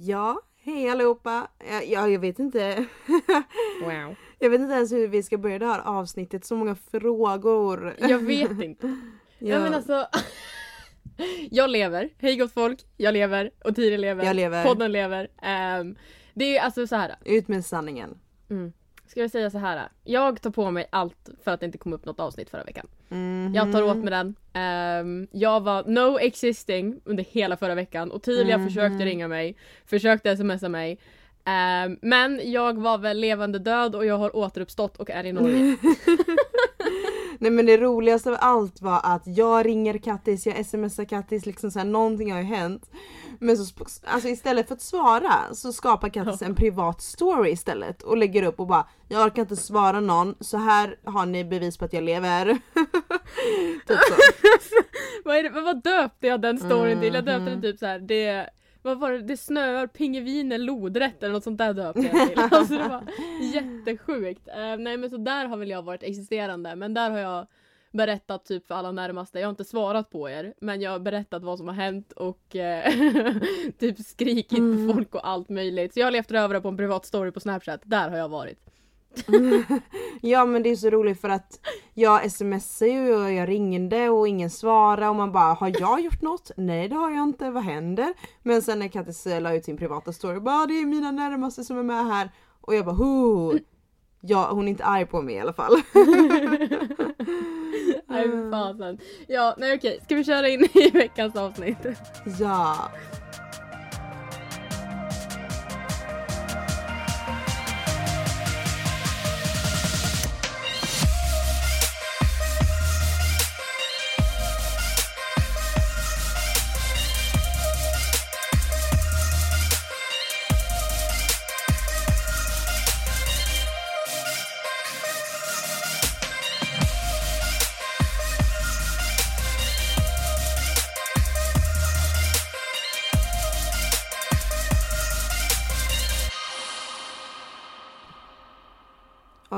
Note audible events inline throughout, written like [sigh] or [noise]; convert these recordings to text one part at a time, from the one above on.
Ja, hej allihopa. Ja, jag vet inte. [laughs] Wow. Jag vet inte ens hur vi ska börja det här avsnittet. Så många frågor. Jag vet inte. [laughs] ja. men alltså. [laughs] jag lever. Hej gott folk. Jag lever. Och Tiri lever. Jag lever. Podden lever. Ehm, det är alltså så här. Ut med sanningen. Mm. Ska jag säga så här. Jag tar på mig allt för att det inte kom upp något avsnitt förra veckan. Mhm. Jag tar åt mig den. Ehm, jag var no existing under hela förra veckan och Tilia Mhm. försökte ringa mig, försökte smsa mig. Ehm, men jag var väl levande död och jag har återuppstått och är i Norge. [laughs] Nej men det roligaste av allt var att jag ringer Kattis, jag smsar Kattis, liksom så här, någonting har ju hänt. Men så, alltså istället för att svara så skapar Kattis en privat story istället och lägger upp och bara Jag orkar inte svara någon, så här har ni bevis på att jag lever. [laughs] typ så. [laughs] vad, är det, vad döpte jag den storyn till? Jag döpte Mhm. den typ så här. det vad var det? Det snöar, pingviner, lodrätt eller något sånt där döpte jag till. [laughs] Alltså det var jättesjukt. Eh, nej men så där har väl jag varit existerande men där har jag berättat typ för alla närmaste. Jag har inte svarat på er men jag har berättat vad som har hänt och eh, [laughs] typ skrikit Mm. på folk och allt möjligt. Så jag har levt över på en privat story på snapchat. Där har jag varit. [laughs] Ja men det är så roligt för att jag smsar ju och jag ringde och ingen svarade och man bara har jag gjort något? Nej det har jag inte, vad händer? Men sen när Kattis la ut sin privata story bara det är mina närmaste som är med här och jag bara ho. Ja hon är inte arg på mig i alla fall. [laughs] Nej fasen. Ja nej okej, ska vi köra in i veckans avsnitt? ja.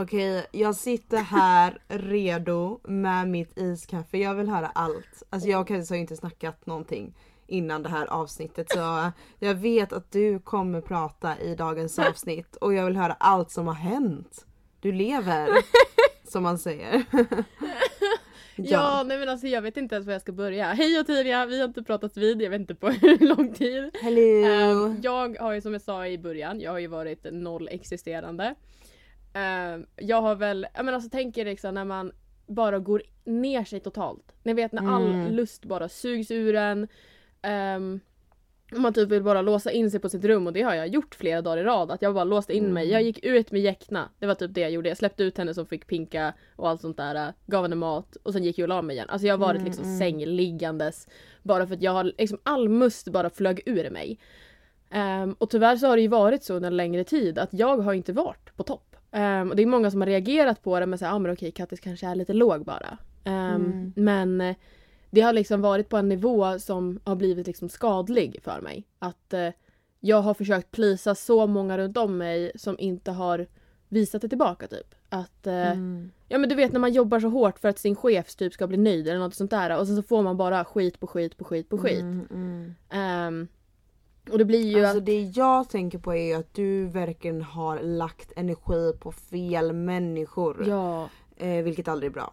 Okej, jag sitter här redo med mitt iskaffe. Jag vill höra allt. Alltså jag och Kattis har ju inte snackat någonting innan det här avsnittet så jag vet att du kommer prata i dagens avsnitt och jag vill höra allt som har hänt. Du lever, [laughs] som man säger. Ja, nej men alltså jag vet inte ens var jag ska börja. Hej Ottilia, vi har inte pratat vid, jag vet inte på [laughs] hur lång tid. Hello! Ehm, jag har ju som jag sa i början, jag har ju varit noll existerande. Ehm, jag har väl, jag menar alltså tänk er liksom när man bara går ner sig totalt. Ni vet när all Mm. lust bara sugs ur en. Um, man typ vill bara låsa in sig på sitt rum och det har jag gjort flera dagar i rad. Att jag bara låste in mig. Mm. Jag gick ut med Jäkna. Det var typ det jag gjorde. Jag släppte ut henne som fick pinka och allt sånt där. Gav henne mat och sen gick jag och la mig igen. Alltså jag har varit Mm, liksom mm. sängliggandes. Bara för att jag har liksom all must bara flög ur mig. Ehm, och tyvärr så har det ju varit så under en längre tid att jag har inte varit på topp. Ehm, och det är många som har reagerat på det men säger ah, men okej Kattis kanske är lite låg bara. Ehm, Mm. Men eh, det har liksom varit på en nivå som har blivit liksom skadlig för mig. Att eh, jag har försökt plisa så många runt om mig som inte har visat det tillbaka typ. Att eh, Mm. Ja men du vet när man jobbar så hårt för att sin chef typ ska bli nöjd eller något sånt där och sen så får man bara skit på skit på skit på skit. Mm, mm. Och det blir ju Alltså att... det jag tänker på är att du verkligen har lagt energi på fel människor. Ja, Eh, vilket aldrig är bra.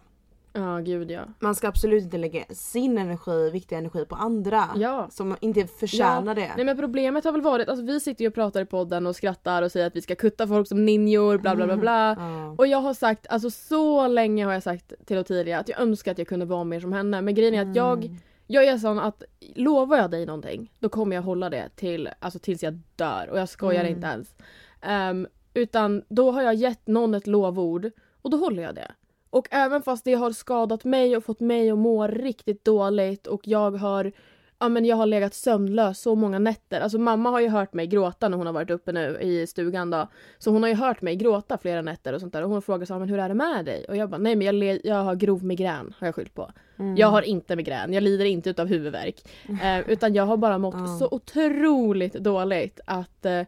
ja gud ja. Man ska absolut inte lägga sin energi, viktig energi på andra. Ja. Som inte förtjänar det. Nej men problemet har väl varit, alltså vi sitter ju och pratar i podden och skrattar och säger att vi ska kutta folk som ninjor bla bla bla bla. Ja. Och jag har sagt, alltså så länge har jag sagt till Ottilia att jag önskar att jag kunde vara mer som henne. Men grejen är att jag, Mm. Jag är sån att lovar jag dig någonting då kommer jag hålla det till, alltså tills jag dör. Och jag skojar Mm. inte ens. Ehm, utan då har jag gett någon ett lovord och då håller jag det. Och även fast det har skadat mig och fått mig att må riktigt dåligt och jag har Ja men jag har legat sömnlös så många nätter. Alltså mamma har ju hört mig gråta när hon har varit uppe nu i stugan då. Så hon har ju hört mig gråta flera nätter och sånt där. Och hon frågar så men hur är det med dig? Och jag bara, nej men jag, le- jag har grov migrän har jag skyllt på. Mm. Jag har inte migrän, jag lider inte utav huvudvärk. Eh, utan jag har bara mått så otroligt dåligt att eh,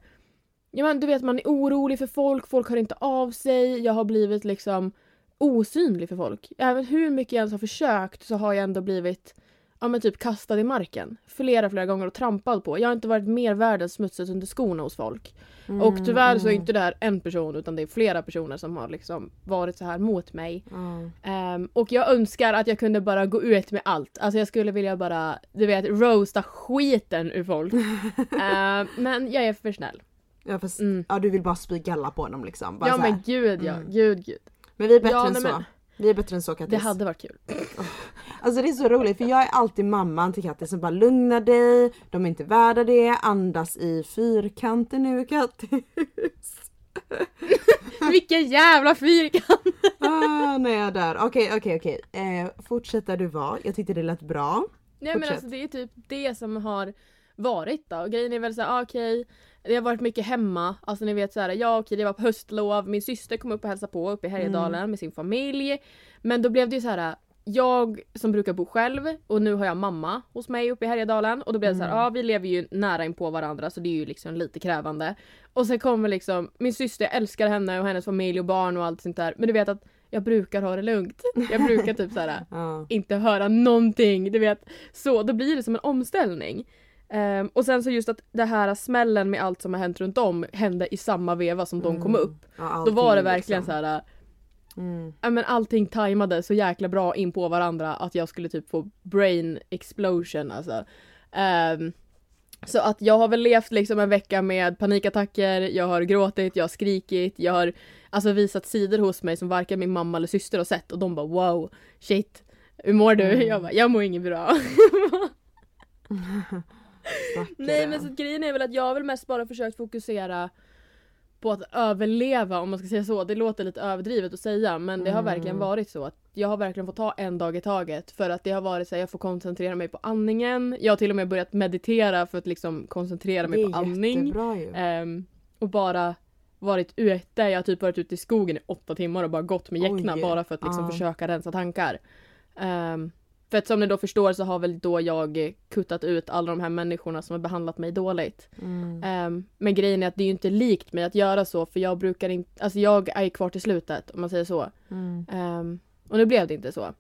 ja, men, du vet man är orolig för folk, folk hör inte av sig. Jag har blivit liksom osynlig för folk. Även hur mycket jag ens har försökt så har jag ändå blivit ja, men typ kastad i marken flera, flera gånger och trampad på. Jag har inte varit mer världens smutsigt under skorna hos folk. Mm, och tyvärr så är mm. inte det här en person utan det är flera personer som har liksom varit så här mot mig. Ja. Ehm, och jag önskar att jag kunde bara gå ut med allt. Alltså jag skulle vilja bara, du vet, roasta skiten ur folk. [laughs] Ehm, men jag är för snäll. Ja, fast, Mm. ja du vill bara spy galla på dem liksom. Bara Ja men gud ja, Mm. gud gud. Men vi är bättre Ja, än nej, så. men- Vi är bättre än så Kattis. Det hade varit kul. [laughs] Alltså det är så roligt för jag är alltid mamman till Kattis som bara lugnar dig, de är inte värda det, andas i fyrkanten nu Kattis. [laughs] Vilken jävla fyrkant! [laughs] Ah, när jag dör. Okej okej okej. Eh, fortsätt där du var. Jag tyckte det lät bra. Nej men Fortsätt. alltså det är typ det som har varit då. Och grejen är väl såhär, ah, okej. Det har varit mycket hemma. Alltså ni vet såhär, ja okej det var på höstlov. Min syster kom upp och hälsade på uppe i Härjedalen med sin familj. Men då blev det ju så här. Jag som brukar bo själv och nu har jag mamma hos mig uppe i Härjedalen och då blev det så här, ja vi lever ju nära in på varandra så det är ju liksom lite krävande. Och sen kommer liksom min syster, jag älskar henne och hennes familj och barn och allt sånt där. Men du vet att jag brukar ha det lugnt. Jag brukar typ så här [laughs] Ja. inte höra någonting. Du vet, så då blir det som en omställning. Ehm, och sen så just att det här smällen med allt som har hänt runt om hände i samma veva som de kom Mm. upp. Ja, Då var det verkligen liksom. så här. Mm. Ja men allting tajmade så jäkla bra in på varandra att jag skulle typ få brain explosion alltså. Ehm, så att jag har väl levt liksom en vecka med panikattacker, jag har gråtit, jag har skrikit, jag har alltså visat sidor hos mig som varken min mamma eller syster har sett och de bara wow, shit, hur mår du? Mm. Jag bara, jag mår inget bra. [laughs] [laughs] [laughs] Nej men så grejen är väl att jag har väl mest bara försökt fokusera på att överleva om man ska säga så. Det låter lite överdrivet att säga men det har Mm. verkligen varit så att jag har verkligen fått ta en dag i taget för att det har varit så att jag får koncentrera mig på andningen. Jag har till och med börjat meditera för att liksom koncentrera mig på andning. Ehm, och bara varit ute. Jag har typ varit ute i skogen i åtta timmar och bara gått med jäckna Oj. bara för att liksom Ja. försöka rensa tankar. Ehm, för att som ni då förstår så har väl då jag kuttat ut alla de här människorna som har behandlat mig dåligt. Mm. Ehm, men grejen är att det är ju inte likt mig att göra så för jag brukar inte, alltså jag är kvar till slutet om man säger så. Mm. Ehm, och nu blev det inte så.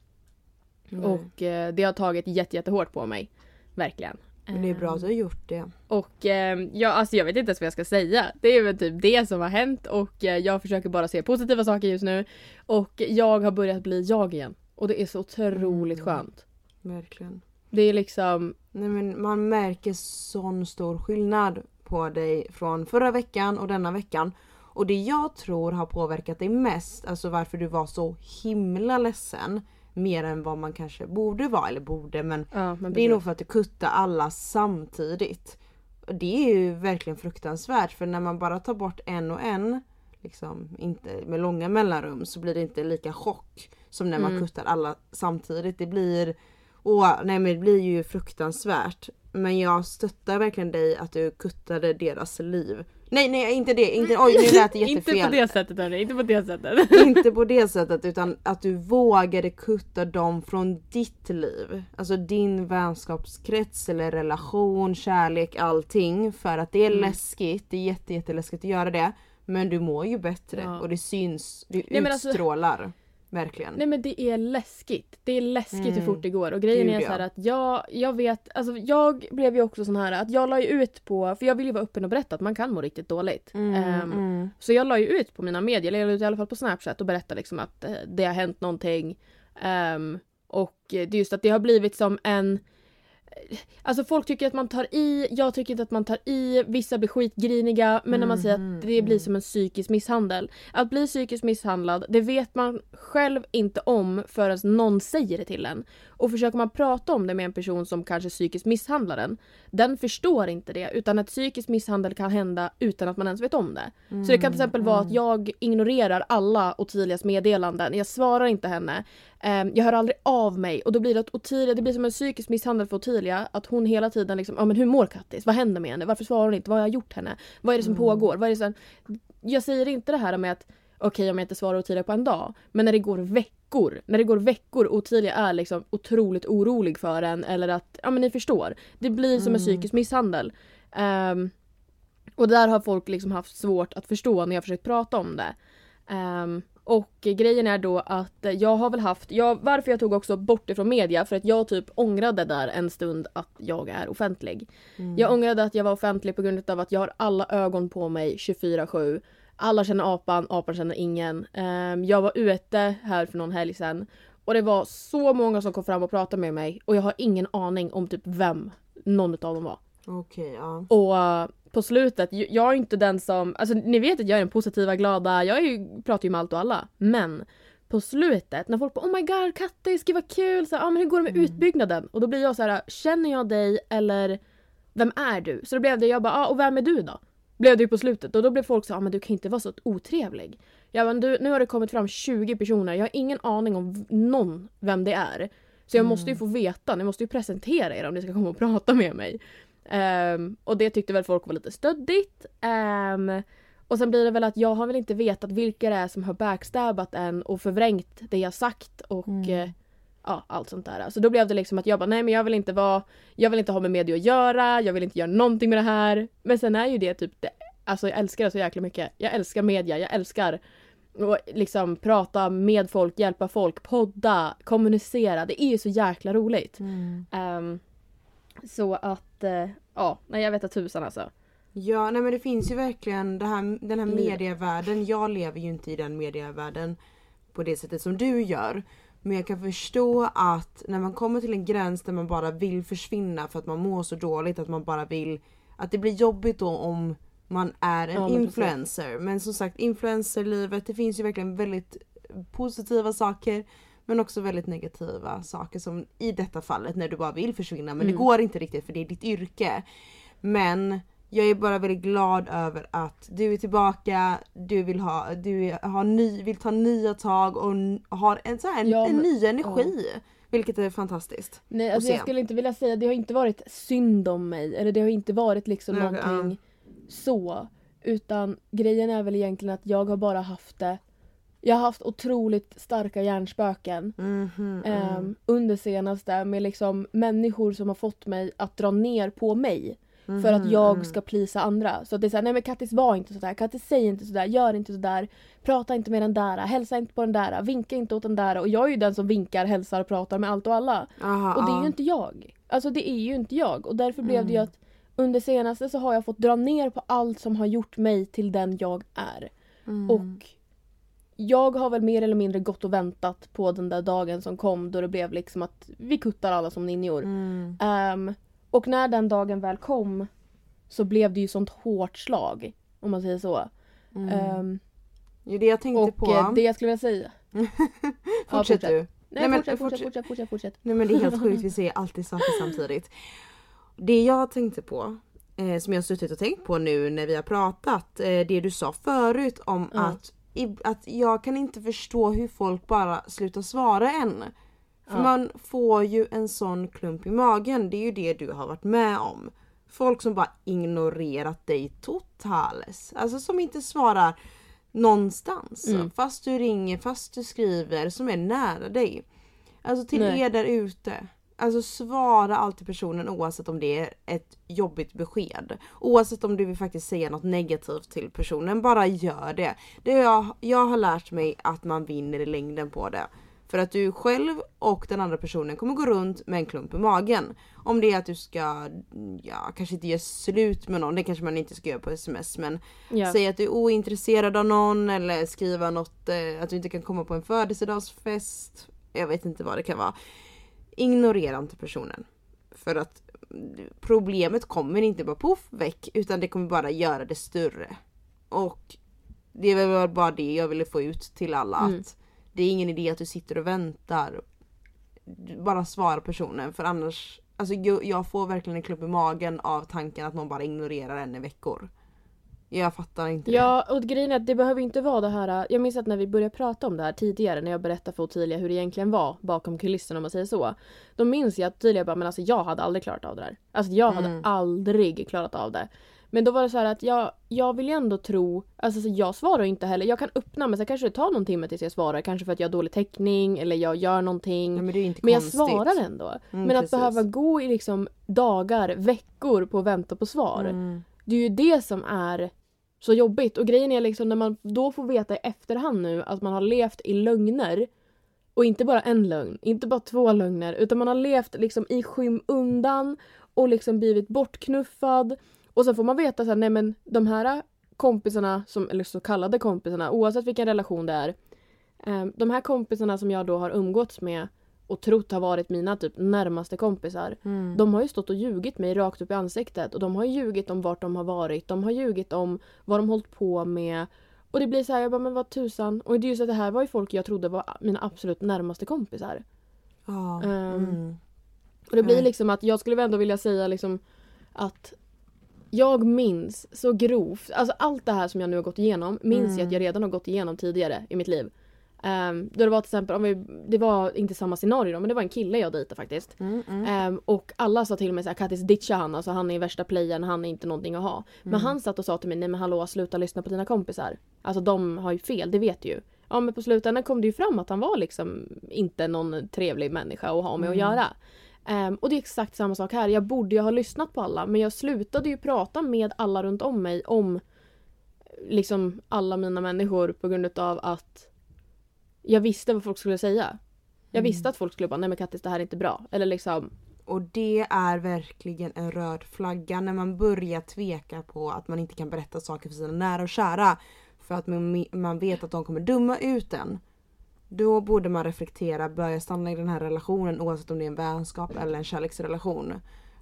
Nej. Och eh, det har tagit jätte, jättehårt på mig. Verkligen. Men det är bra att du har gjort det. och eh, ja, alltså jag vet inte ens vad jag ska säga. Det är väl typ det som har hänt och eh, jag försöker bara se positiva saker just nu. Och jag har börjat bli jag igen. Och det är så otroligt Mm. skönt. Verkligen. Det är liksom, Nej men man märker sån stor skillnad på dig från förra veckan och denna veckan. Och det jag tror har påverkat dig mest, alltså varför du var så himla ledsen. Mer än vad man kanske borde vara, eller borde men ja men det är nog för att du kuttar alla samtidigt. Och det är ju verkligen fruktansvärt för när man bara tar bort en och en, liksom inte med långa mellanrum så blir det inte lika chock som när man Mm. kuttar alla samtidigt. Det blir, åh, nej men det blir ju fruktansvärt. Men jag stöttar verkligen dig att du kuttade deras liv. Nej nej inte det, inte, oj nu lät det jättefel. [laughs] Inte på det sättet hörni, inte på det sättet. [laughs] Inte på det sättet utan att du vågade kutta dem från ditt liv. Alltså din vänskapskrets eller relation, kärlek, allting. För att det är Mm. läskigt, det är jätte, jätteläskigt att göra det. Men du mår ju bättre Ja. och det syns, du Nej, alltså- utstrålar. Verkligen. Nej men det är läskigt. Det är läskigt hur Mm. fort det går. Och grejen Gud, är ja. så här att jag, jag vet, alltså jag blev ju också sån här att jag la ju ut på, för jag vill ju vara öppen och berätta att man kan må riktigt dåligt. Mm, Ehm, mm. Så jag la ju ut på mina medier, eller jag la ut i alla fall på Snapchat och berättade liksom att eh, det har hänt någonting. Ehm, och det är just att det har blivit som en Alltså folk tycker att man tar i, jag tycker inte att man tar i, vissa blir skitgriniga men när man säger att det blir mm. som en psykisk misshandel. Att bli psykiskt misshandlad, det vet man själv inte om förrän någon säger det till en. Och försöker man prata om det med en person som kanske psykiskt misshandlar en, den förstår inte det utan att psykisk misshandel kan hända utan att man ens vet om det. Så det kan till exempel vara att jag ignorerar alla Ottilias meddelanden. Jag svarar inte henne. Ehm, jag hör aldrig av mig och då blir det att Ottilia, det blir som en psykisk misshandel för Ottilia. Att hon hela tiden liksom, ja men hur mår Kattis? Vad händer med henne? Varför svarar hon inte? Vad har jag gjort henne? Vad är det som pågår? Vad är det som... Jag säger inte det här med att okej om jag inte svarar Ottilia på en dag. Men när det går veckor, när det går veckor och Ottilia är liksom otroligt orolig för en eller att, ja men ni förstår. Det blir som en Mm. psykisk misshandel. Ehm, och där har folk liksom haft svårt att förstå när jag försökt prata om det. Ehm, Och grejen är då att jag har väl haft, jag, varför jag tog också bort ifrån media för att jag typ ångrade där en stund att jag är offentlig. Mm. Jag ångrade att jag var offentlig på grund av att jag har alla ögon på mig 24-7. Alla känner apan, apan känner ingen. Ehm, jag var ute här för någon helg sedan och det var så många som kom fram och pratade med mig och jag har ingen aning om typ vem någon av dem var. Okej, ja. Och eh, på slutet, jag är inte den som, alltså ni vet att jag är den positiva, glada, jag ju, pratar ju med allt och alla. Men på slutet när folk bara oh my god Kattis, gud vad kul, så här, ah, men hur går det med Mm. utbyggnaden? Och då blir jag så här, känner jag dig eller vem är du? Så då blev det, jag bara, ah, och vem är du då? Blev det ju på slutet och då blev folk så ah, men du kan inte vara så otrevlig. Jag bara, du, nu har det kommit fram 20 personer, jag har ingen aning om någon vem det är. Så jag Mm. måste ju få veta, ni måste ju presentera er om ni ska komma och prata med mig. Ehm, och det tyckte väl folk var lite stöddigt. Ehm, och sen blir det väl att jag har väl inte vetat vilka det är som har backstabbat en och förvrängt det jag sagt och Mm. eh, ja, allt sånt där. Så då blev det liksom att jag bara nej men jag vill inte vara, jag vill inte ha med media att göra, jag vill inte göra någonting med det här. Men sen är ju det typ det, alltså jag älskar det så jäkla mycket. Jag älskar media, jag älskar att liksom prata med folk, hjälpa folk, podda, kommunicera. Det är ju så jäkla roligt. Mm. Ehm, så att, eh, ja, nej jag vet att tusan alltså. Ja, nej men det finns ju verkligen här, den här Livet. medievärlden. Jag lever ju inte i den medievärlden på det sättet som du gör. Men jag kan förstå att när man kommer till en gräns där man bara vill försvinna för att man mår så dåligt att man bara vill att det blir jobbigt då om man är en Ja, men precis. influencer. Men som sagt influencerlivet det finns ju verkligen väldigt positiva saker men också väldigt negativa saker som i detta fallet när du bara vill försvinna men det Mm. går inte riktigt för det är ditt yrke. Men jag är bara väldigt glad över att du är tillbaka, du vill ha, du har ny, vill ta nya tag och har en, så här, en, Ja, en men- ny energi. Vilket är fantastiskt. Nej, alltså jag skulle inte vilja säga, det har inte varit synd om mig eller det har inte varit liksom Nej, någonting så. Utan grejen är väl egentligen att jag har bara haft det jag har haft otroligt starka hjärnspöken Mhm, ehm, mm. under senaste med liksom människor som har fått mig att dra ner på mig för att Mhm, jag mm. ska plisa andra. Så att det är såhär, nej men Kattis var inte sådär, Kattis säg inte sådär, gör inte sådär, prata inte med den där, hälsa inte på den där, vinka inte åt den där. Och jag är ju den som vinkar, hälsar och pratar med allt och alla. Aha, Och det är ju inte jag. Alltså det är ju inte jag. Och därför blev det ju Mm. att under senaste så har jag fått dra ner på allt som har gjort mig till den jag är. Mm. Och jag har väl mer eller mindre gått och väntat på den där dagen som kom då det blev liksom att vi kuttar alla som ninjor. Mm. Ehm, och när den dagen väl kom så blev det ju sånt hårt slag. Om man säger så. Mm. Ehm, det är det jag tänkte och på. eh, det jag skulle vilja säga. [laughs] Ja, fortsätt du. Nej, Nej, men fortsätt, fortsätt, fortsätt. fortsätt, fortsätt, fortsätt. Nej men det är helt sjukt, vi [laughs] säger alltid saker samtidigt. Det jag tänkte på, eh, som jag har suttit och tänkt på nu när vi har pratat, eh, det du sa förut om Ja. att, att jag kan inte förstå hur folk bara slutar svara än. För Ja. man får ju en sån klump i magen, det är ju det du har varit med om. Folk som bara ignorerat dig totales. Alltså som inte svarar någonstans. Mm. Fast du ringer, fast du skriver, som är nära dig. Alltså till Nej. er där ute. Alltså svara alltid personen oavsett om det är ett jobbigt besked. Oavsett om du vill faktiskt säga något negativt till personen, bara gör det. det jag, jag har lärt mig att man vinner i längden på det. För att du själv och den andra personen kommer gå runt med en klump i magen. Om det är att du ska, ja kanske inte göra slut med någon, det kanske man inte ska göra på sms men Ja. Säg att du är ointresserad av någon eller skriva något eh, att du inte kan komma på en födelsedagsfest. Jag vet inte vad det kan vara. Ignorera inte personen. För att problemet kommer inte bara poff väck utan det kommer bara göra det större. Och det är väl bara det jag ville få ut till alla Mm. att det är ingen idé att du sitter och väntar. Bara svara personen för annars Alltså jag jag får verkligen en klump i magen av tanken att någon bara ignorerar en i veckor. Jag fattar inte det. Ja, och grejen är att det behöver inte vara det här. Jag minns att när vi började prata om det här tidigare när jag berättade för Ottilia hur det egentligen var bakom kulisserna om man säger så. Då minns jag att Ottilia bara, men alltså jag hade aldrig klarat av det där. Alltså jag hade Mm. aldrig klarat av det. Men då var det så här att jag, jag vill ju ändå tro, alltså så jag svarar inte heller. Jag kan öppna men sen kanske det tar någon timme tills jag svarar. Kanske för att jag har dålig täckning eller jag gör någonting. Ja, men det är inte Men jag konstigt. svarar ändå. Mm, men att precis. behöva gå i liksom dagar, veckor på att vänta på svar. Mm. Det är ju det som är så jobbigt. Och grejen är liksom när man då får veta i efterhand nu att man har levt i lögner och inte bara en lögn, inte bara två lögner utan man har levt liksom i skymundan och liksom blivit bortknuffad och sen får man veta så här, nej men de här kompisarna, som, eller så kallade kompisarna, oavsett vilken relation det är. Eh, de här kompisarna som jag då har umgåtts med och trott har varit mina typ närmaste kompisar. Mm. De har ju stått och ljugit mig rakt upp i ansiktet och de har ljugit om vart de har varit. De har ljugit om vad de hållit på med. Och det blir så här, jag bara men vad tusan. Och det är just att det här var ju folk jag trodde var mina absolut närmaste kompisar. Ja. Ehm, Mm. Och det blir liksom att jag skulle ändå vilja säga liksom att jag minns så grovt, alltså allt det här som jag nu har gått igenom minns Mm. jag att jag redan har gått igenom tidigare i mitt liv. Um, då det var till exempel, om vi, det var inte samma scenario då, men det var en kille jag dejtade faktiskt. Mm, mm. Ehm, och alla sa till mig såhär Kattis ditcha han, alltså han är värsta playern, han är inte någonting att ha. Men Mm. han satt och sa till mig, nej men hallå sluta lyssna på dina kompisar. Alltså de har ju fel, det vet du ju. Ja men på slutändan kom det ju fram att han var liksom inte någon trevlig människa att ha med att Mm. göra. Ehm, och det är exakt samma sak här, jag borde ju ha lyssnat på alla men jag slutade ju prata med alla runt om mig om liksom alla mina människor på grund av att jag visste vad folk skulle säga. Jag Mm. visste att folk skulle bara, nej men Kattis det här är inte bra. Eller liksom, Och det är verkligen en röd flagga när man börjar tveka på att man inte kan berätta saker för sina nära och kära. För att man, man vet att de kommer döma ut en. Då borde man reflektera, börja stanna i den här relationen oavsett om det är en vänskap eller en kärleksrelation.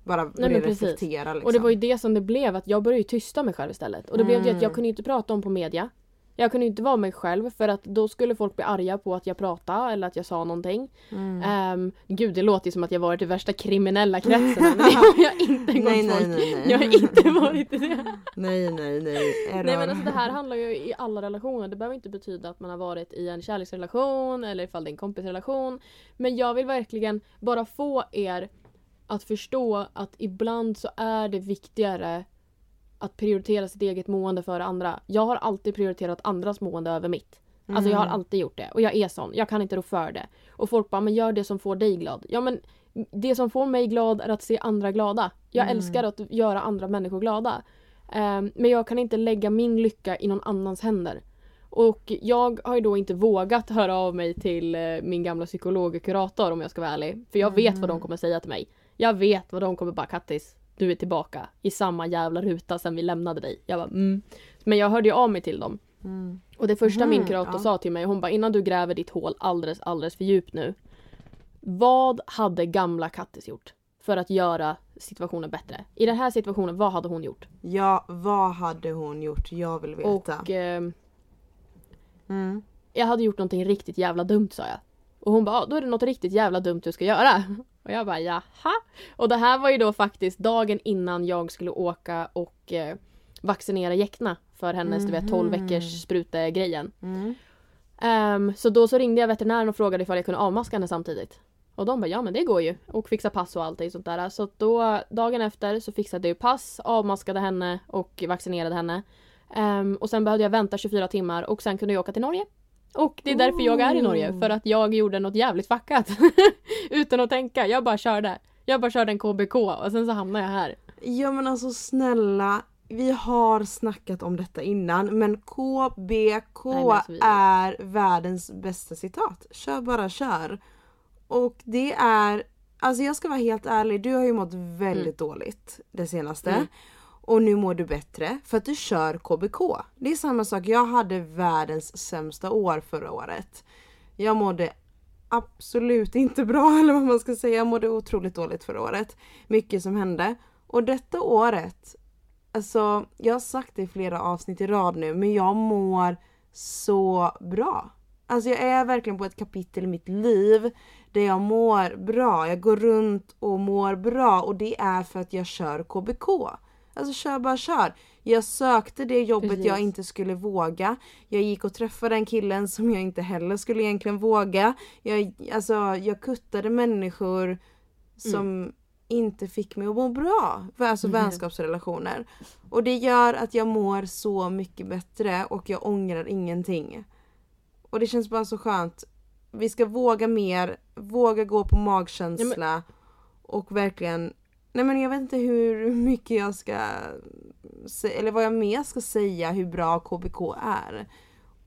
Bara precis. reflektera liksom. Och det var ju det som det blev, att jag började tysta mig själv istället. Och det blev det att jag Mm. kunde inte prata om på media. Jag kunde inte vara mig själv för att då skulle folk bli arga på att jag pratade eller att jag sa någonting. mm. Ehm, gud det låter ju som att jag varit i värsta kriminella [laughs] kretsen [laughs] men det har jag inte gång nej, nej, nej, nej. Jag har inte varit i det. [laughs] nej, nej, nej. Error. Nej men alltså det här handlar ju i alla relationer. Det behöver inte betyda att man har varit i en kärleksrelation eller ifall det är en kompisrelation. Men jag vill verkligen bara få er att förstå att ibland så är det viktigare att prioritera sitt eget mående före andra. Jag har alltid prioriterat andras mående över mitt. Alltså jag har Mm. alltid gjort det och jag är sån. Jag kan inte rå för det. Och folk bara, men gör det som får dig glad. Ja men det som får mig glad är att se andra glada. Jag Mm. älskar att göra andra människor glada. Ehm, men jag kan inte lägga min lycka i någon annans händer. Och jag har ju då inte vågat höra av mig till eh, min gamla psykolog och kurator om jag ska vara ärlig. För jag vet vad de kommer säga till mig. Jag vet vad de kommer bara Kattis, du är tillbaka i samma jävla ruta sen vi lämnade dig. Jag bara mm. Men jag hörde ju av mig till dem. Mm. Och det första min kurator ja. sa till mig, hon bara innan du gräver ditt hål alldeles, alldeles för djupt nu. Vad hade gamla Kattis gjort för att göra situationen bättre? I den här situationen, vad hade hon gjort? Ja, vad hade hon gjort? Jag vill veta. Och ehm, Mm. jag hade gjort någonting riktigt jävla dumt sa jag. Och hon bara, "Ja, då är det något riktigt jävla dumt du ska göra. Och jag bara, jaha? Och det här var ju då faktiskt dagen innan jag skulle åka och eh, vaccinera Jäckna för hennes du vet 12 Mhm. veckors sprutegrejen. Mm. Ehm, så då så ringde jag veterinären och frågade ifall jag kunde avmaska henne samtidigt. Och de bara ja men det går ju. Och fixa pass och allting sånt där. Så då dagen efter så fixade jag pass, avmaskade henne och vaccinerade henne. Ehm, och sen behövde jag vänta 24 timmar och sen kunde jag åka till Norge. Och det är därför jag är i Norge. För att jag gjorde något jävligt fuckat. [laughs] Utan att tänka. Jag bara körde. Jag bara körde en KBK och sen så hamnade jag här. Ja men alltså snälla, vi har snackat om detta innan men KBK Nej, men alltså, är världens bästa citat. Kör bara kör. Och det är, alltså jag ska vara helt ärlig, du har ju mått väldigt dåligt det senaste. Mm. Och nu mår du bättre för att du kör KBK. Det är samma sak, jag hade världens sämsta år förra året. Jag mådde absolut inte bra [laughs] eller vad man ska säga. Jag mådde otroligt dåligt förra året. Mycket som hände. Och detta året, alltså jag har sagt det i flera avsnitt i rad nu men jag mår så bra. Alltså jag är verkligen på ett kapitel i mitt liv där jag mår bra. Jag går runt och mår bra och det är för att jag kör KBK. Alltså kör bara kör. Jag sökte det jobbet Precis. jag inte skulle våga. Jag gick och träffade den killen som jag inte heller skulle egentligen våga. Jag, alltså, jag kuttade människor som inte fick mig att må bra. Alltså Mm. vänskapsrelationer. Och det gör att jag mår så mycket bättre och jag ångrar ingenting. Och det känns bara så skönt. Vi ska våga mer, våga gå på magkänsla och verkligen Nej men jag vet inte hur mycket jag ska eller vad jag mer ska säga hur bra KBK är.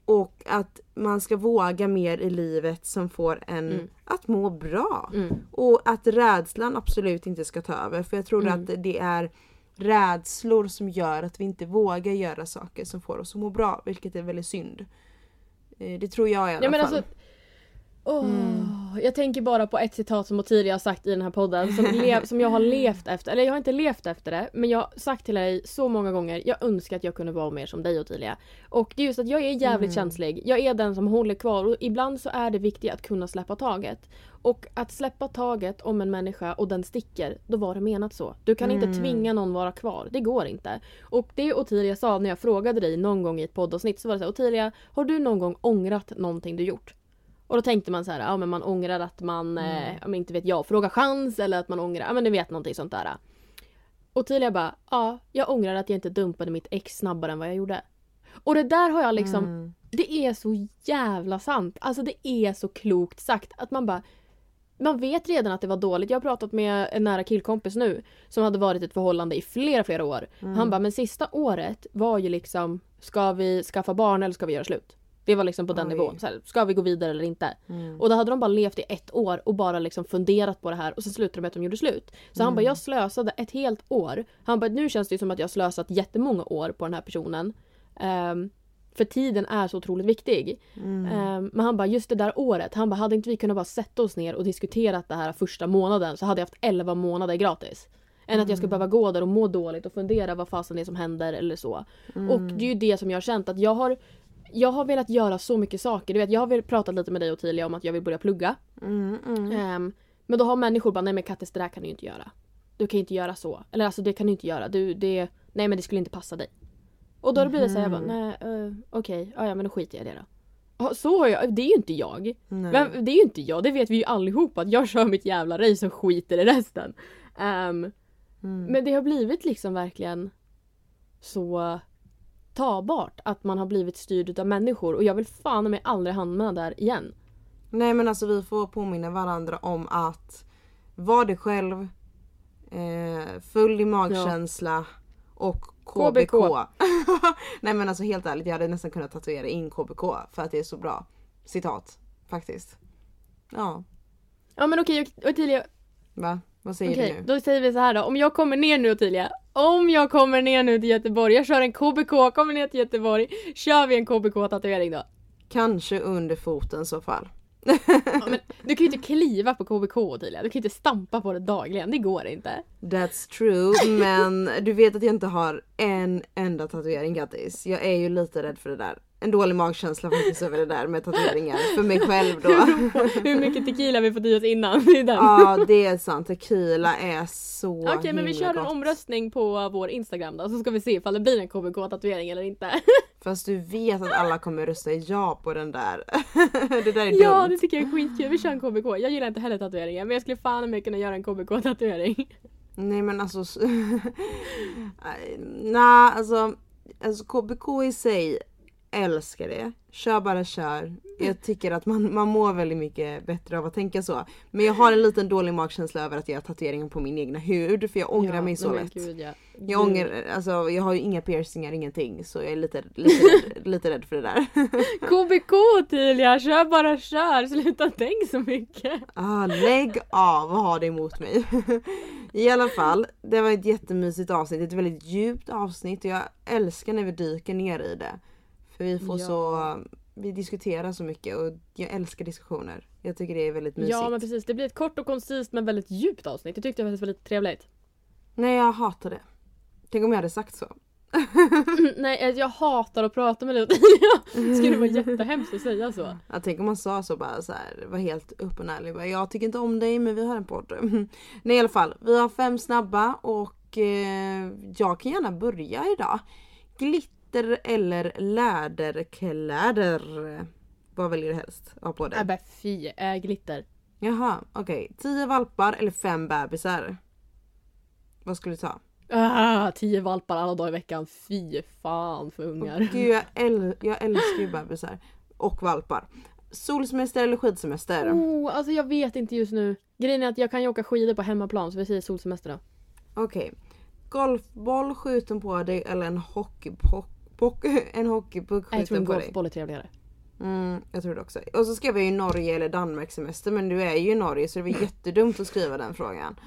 Och att man ska våga mer i livet som får en Mm. att må bra. Mm. Och att rädslan absolut inte ska ta över. För jag tror Mm. att det är rädslor som gör att vi inte vågar göra saker som får oss att må bra. Vilket är väldigt synd. Eh, Det tror jag i alla Ja, men fall. alltså, åh, Mm. Jag tänker bara på ett citat som Ottilia har sagt i den här podden som, [laughs] lev, som jag har levt efter. Eller jag har inte levt efter det men jag har sagt till dig så många gånger jag önskar att jag kunde vara mer som dig Ottilia. Och det är just att jag är jävligt Mm. känslig. Jag är den som håller kvar och ibland så är det viktigt att kunna släppa taget. Och att släppa taget om en människa och den sticker, då var det menat så. Du kan inte Mm. tvinga någon vara kvar. Det går inte. Och det Ottilia sa när jag frågade dig någon gång i ett poddavsnitt så var det så här, Ottilia, har du någon gång ångrat någonting du gjort? Och då tänkte man så här, ja men man ångrar att man, eh, ja, men inte vet jag, frågar chans eller att man ångrar, ja men ni vet någonting sånt där. Och Tilia bara, ja jag ångrar att jag inte dumpade mitt ex snabbare än vad jag gjorde. Och det där har jag liksom, Mm. det är så jävla sant. Alltså det är så klokt sagt att man bara man vet redan att det var dåligt. Jag har pratat med en nära killkompis nu som hade varit i ett förhållande i flera, flera år. Mm. Han bara, men sista året var ju liksom, ska vi skaffa barn eller ska vi göra slut? Det var liksom på den Oj. nivån. Så här, ska vi gå vidare eller inte? Mm. Och då hade de bara levt i ett år och bara liksom funderat på det här och sen slutade de med att de gjorde slut. Så han bara, jag slösade ett helt år. Han bara, nu känns det som att jag har slösat jättemånga år på den här personen. Ehm, för tiden är så otroligt viktig. Mm. Ehm, men han bara, just det där året, han bara, hade inte vi kunnat bara sätta oss ner och diskuterat det här första månaden så hade jag haft 11 månader gratis. Än att jag ska behöva gå där och må dåligt och fundera vad fasen det är som händer eller så. Och det är ju det som jag har känt att jag har jag har velat göra så mycket saker. Du vet, jag har pratat lite med dig och Tilia om att jag vill börja plugga. Mm, mm. Ehm, men då har människor bara, nej men Kattis det där kan du ju inte göra. Du kan ju inte göra så. Eller alltså det kan du inte göra. Du, det, nej men det skulle inte passa dig. Och då har det blivit så här, jag bara, nej uh, okej, ja, ja men då skiter jag i det då. Så har jag, det är ju inte jag. Men det är ju inte jag, det vet vi ju allihopa att jag kör mitt jävla race och skiter i resten. Ehm, Mm. men det har blivit liksom verkligen så tabart att man har blivit styrd av människor och jag vill fan mig aldrig hamna där igen. Nej men alltså vi får påminna varandra om att var dig själv, eh, full i magkänsla och KBK. KBK. [laughs] Nej men alltså helt ärligt jag hade nästan kunnat tatuera in KBK för att det är så bra. Citat. Faktiskt. Ja. Ja men okej Ottilia, Va? Vad säger okej du nu? då säger vi så här då. Om jag kommer ner nu Ottilia, om jag kommer ner nu till Göteborg, jag kör en KBK, kommer ner till Göteborg, kör vi en KBK-tatuering då? Kanske under foten i så fall. Ja, men du kan ju inte kliva på KBK Ottilia, du kan ju inte stampa på det dagligen, det går inte. That's true men du vet att jag inte har en enda tatuering grattis. Jag är ju lite rädd för det där. En dålig magkänsla faktiskt över det där med tatueringar. För mig själv då. [laughs] Hur mycket tequila vi fått i oss innan. Det. Ja det är sant. Tequila är så Okej men vi kör en gott. omröstning på vår Instagram då så ska vi se ifall det blir en KBK-tatuering eller inte. [laughs] Fast du vet att alla kommer rösta ja på den där. [laughs] det där är ja dumt. det tycker jag är skitkul, vi kör en KBK. Jag gillar inte heller tatueringar men jag skulle fan med kunna göra en KBK-tatuering. Nej men alltså. Nej alltså, alltså KBK i sig älskar det. Kör bara kör. Jag tycker att man, man mår väldigt mycket bättre av att tänka så. Men jag har en liten dålig magkänsla över att göra tatueringen på min egna hud för jag ångrar Ja, mig så lätt. Gud, ja. Jag, ångrar, alltså, jag har ju inga piercingar, ingenting. Så jag är lite, lite, rädd, [laughs] lite rädd för det där. [laughs] KBK Tilia, kör bara kör, sluta tänk så mycket. Ah, lägg av och ha det emot mig. [laughs] I alla fall, det var ett jättemysigt avsnitt. Ett väldigt djupt avsnitt och jag älskar när vi dyker ner i det. För vi får Ja. så, vi diskuterar så mycket och jag älskar diskussioner. Jag tycker det är väldigt mysigt. Ja men precis, det blir ett kort och koncist men väldigt djupt avsnitt. Jag tyckte det var lite trevligt. Nej jag hatar det. Tänk om jag hade sagt så. [laughs] Nej alltså, jag hatar att prata med dig Ottilia. [laughs] Skulle vara jättehemskt att säga så. Jag tänk om man sa så bara så här, var helt öppen och ärlig. Bara, Jag tycker inte om dig men vi har en podd. [laughs] Nej i alla fall, vi har fem snabba och eh, jag kan gärna börja idag. Glitter eller läderkläder? Vad väljer du helst ha på dig? men fy, äh, glitter. Jaha okej, tio valpar eller fem bebisar? Vad skulle du ta? Ah, tio valpar alla dagar i veckan. Fy fan för ungar. Gud jag, äl- jag älskar ju bebisar. Och valpar. Solsemester eller skidsemester? Oh, alltså jag vet inte just nu. Grejen är att jag kan ju åka skidor på hemmaplan så vi säger solsemester då. Okej. Golfboll skjuten på dig eller en hockeypuck en hockeypuck Jag tror en golfboll är trevligare. Mm, jag tror det också. Och så skrev jag ju Norge eller Danmark semester men du är ju i Norge så det var jättedumt att skriva den frågan.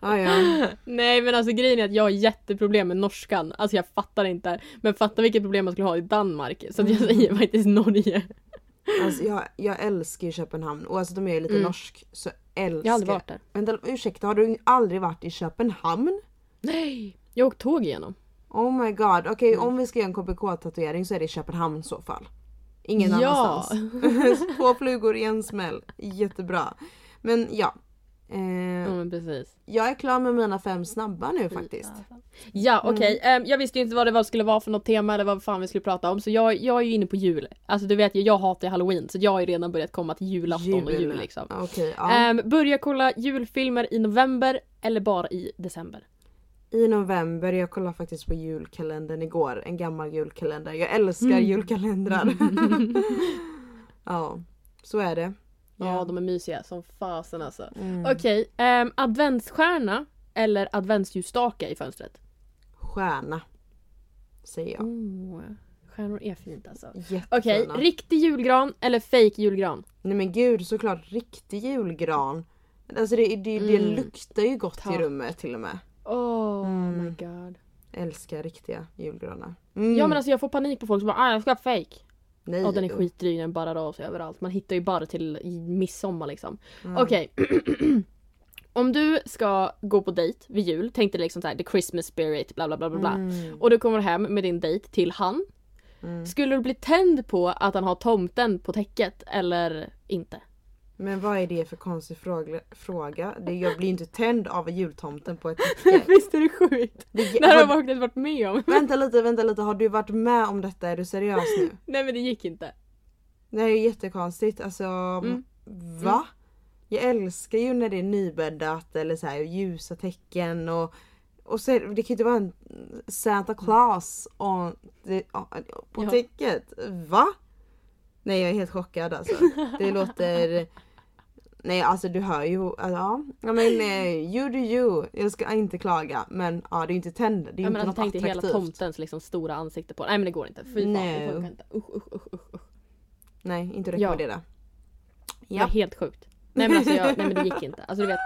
Ah, ja. [laughs] Nej men alltså grejen är att jag har jätteproblem med norskan. Alltså jag fattar inte. Men fatta vilket problem man skulle ha i Danmark. Så jag säger faktiskt Norge. Alltså, jag, jag älskar ju Köpenhamn och alltså de är lite Mm. norsk så älskar Jag har aldrig varit där. Vänta ursäkta har du aldrig varit i Köpenhamn? Nej! Jag har åkt tåg igenom. Oh my god, okej Mm. om vi ska göra en KBK tatuering så är det i Köpenhamn i så fall. Ingen Ja. annanstans. [laughs] [laughs] Två flugor i en smäll. Jättebra. Men ja. Eh, Ja. Jag är klar med mina fem snabba nu faktiskt. Ja okej, Mm. Ehm, jag visste ju inte vad det var skulle vara för något tema eller vad fan vi skulle prata om så jag, jag är ju inne på jul. Alltså du vet ju, jag hatar halloween så jag har ju redan börjat komma till julafton och jul liksom. Okej, ja. Ehm, börja kolla julfilmer i november eller bara i december. I november, jag kollade faktiskt på julkalendern igår. En gammal julkalender. Jag älskar Mm. julkalendrar. [laughs] ja, så är det. Ja de är mysiga som fasen alltså. Mm. Okej, ehm, adventsstjärna eller adventsljusstake i fönstret? Stjärna. Säger jag. Oh, stjärnor är fint alltså. Okej, riktig julgran eller fake julgran? Nej men gud såklart riktig julgran. Alltså det, det, det Mm. luktar ju gott Ta. i rummet till och med. Oh Mm. my god. Älskar riktiga julgranar. Mm. Ja men alltså jag får panik på folk som bara ah, jag ska ha fake. Nej. Ja den är skitdryg, den barrar av sig överallt. Man hittar ju bara till midsommar liksom. Mm. Okej. [clears throat] Om du ska gå på dejt vid jul, tänk dig liksom såhär the Christmas spirit bla bla bla bla bla. Mm. Och du kommer hem med din dejt till han. Mm. Skulle du bli tänd på att han har tomten på täcket eller inte? Men vad är det för konstig fråga? Det, jag blir inte tänd av jultomten på ett [laughs] täcke. Visst är det sjukt? Det, Det här har jag faktiskt varit med om. vänta lite, vänta lite. Har du varit med om detta? Är du seriös nu? [laughs] Nej men det gick inte. Det här är jättekonstigt. Alltså, Mm. va? Jag älskar ju när det är nybäddat eller så här ljusa tecken och och så, det kan ju inte vara en Santa Claus on, det, på Ja. täcket. Va? Nej jag är helt chockad alltså. Det låter... [laughs] Nej alltså du hör ju, ja. ja men eh, you do you. Jag ska inte klaga men ja det är inte tänd, det är Ja, inte men något alltså, dig hela attraktivt. tomtens liksom stora ansikte på Nej men det går inte. Fy fan, det No. funkar inte. Usch usch usch usch. Nej inte Ja. rekommendera. Det var Ja. helt sjukt. Nej men alltså jag, nej men det gick inte. Alltså du vet.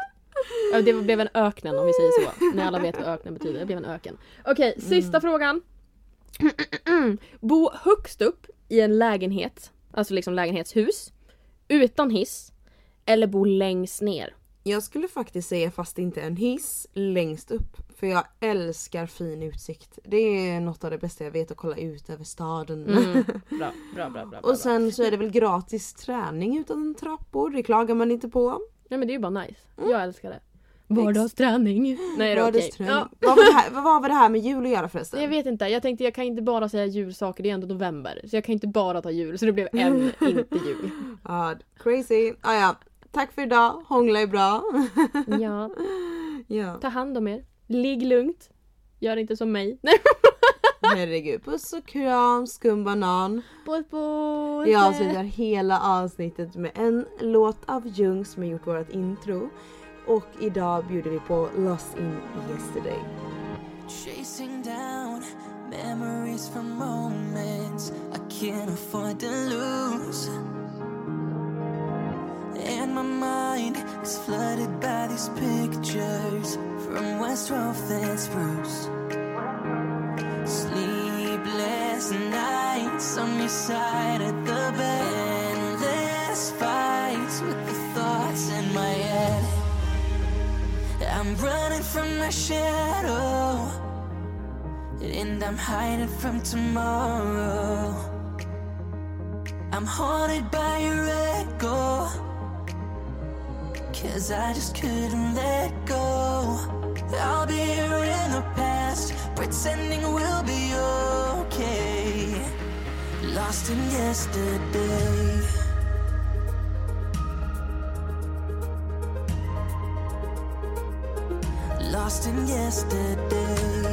ja, Det blev en öknen om vi säger så. När alla vet vad öknen betyder. Det blev en öken. Okej, sista frågan. Bo högst upp i en lägenhet, alltså liksom lägenhetshus, utan hiss. Eller bo längst ner. Jag skulle faktiskt säga fast inte en hiss längst upp. För jag älskar fin utsikt. Det är något av det bästa jag vet att kolla ut över staden. Mm. [laughs] Bra, bra, bra, bra. Och sen så är det väl gratis träning utan trappor. Det klagar man inte på. Nej men det är ju bara nice. Jag älskar det. Vardagsträning. Nej det är okej. Vardagsträning. Ja. Vad, var det här, vad var det här med jul att göra förresten? Jag vet inte, jag tänkte jag kan inte bara säga julsaker, det är ändå november. Så jag kan inte bara ta jul, så det blev en [laughs] inte jul. Ja, crazy. Ah, ja. Tack för idag. Hångla är bra. [laughs] Ja, ja. ta hand om er. Ligg lugnt. Gör inte som mig. [laughs] Herregud. Puss och kram, skumbanan. puss puss! Vi avslutar hela avsnittet med en låt av Jung som har gjort vårt intro. Och idag bjuder vi på Lost in Yesterday. Chasing down memories from moments I can't afford to lose. And my mind is flooded by these pictures from West 12th and Spruce. Sleepless nights on your side of the bed. Endless fights with the thoughts in my head. I'm running from my shadow. And I'm hiding from tomorrow. I'm haunted by your echo. Cause I just couldn't let go. I'll be here in the past, pretending we'll be okay. Lost in yesterday. Lost in yesterday.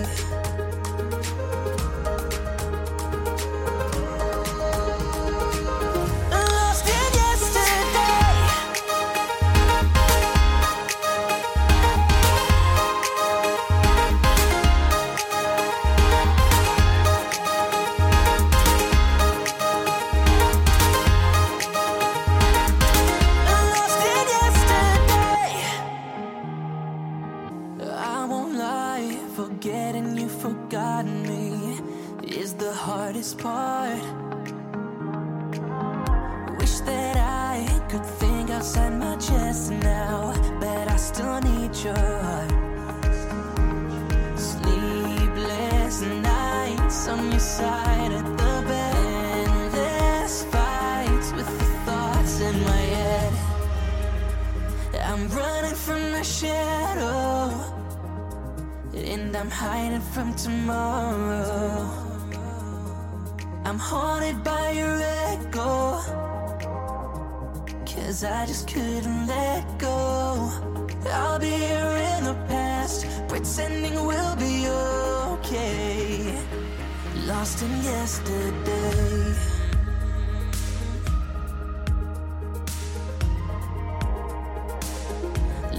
Lost in yesterday.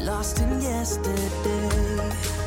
Lost in yesterday.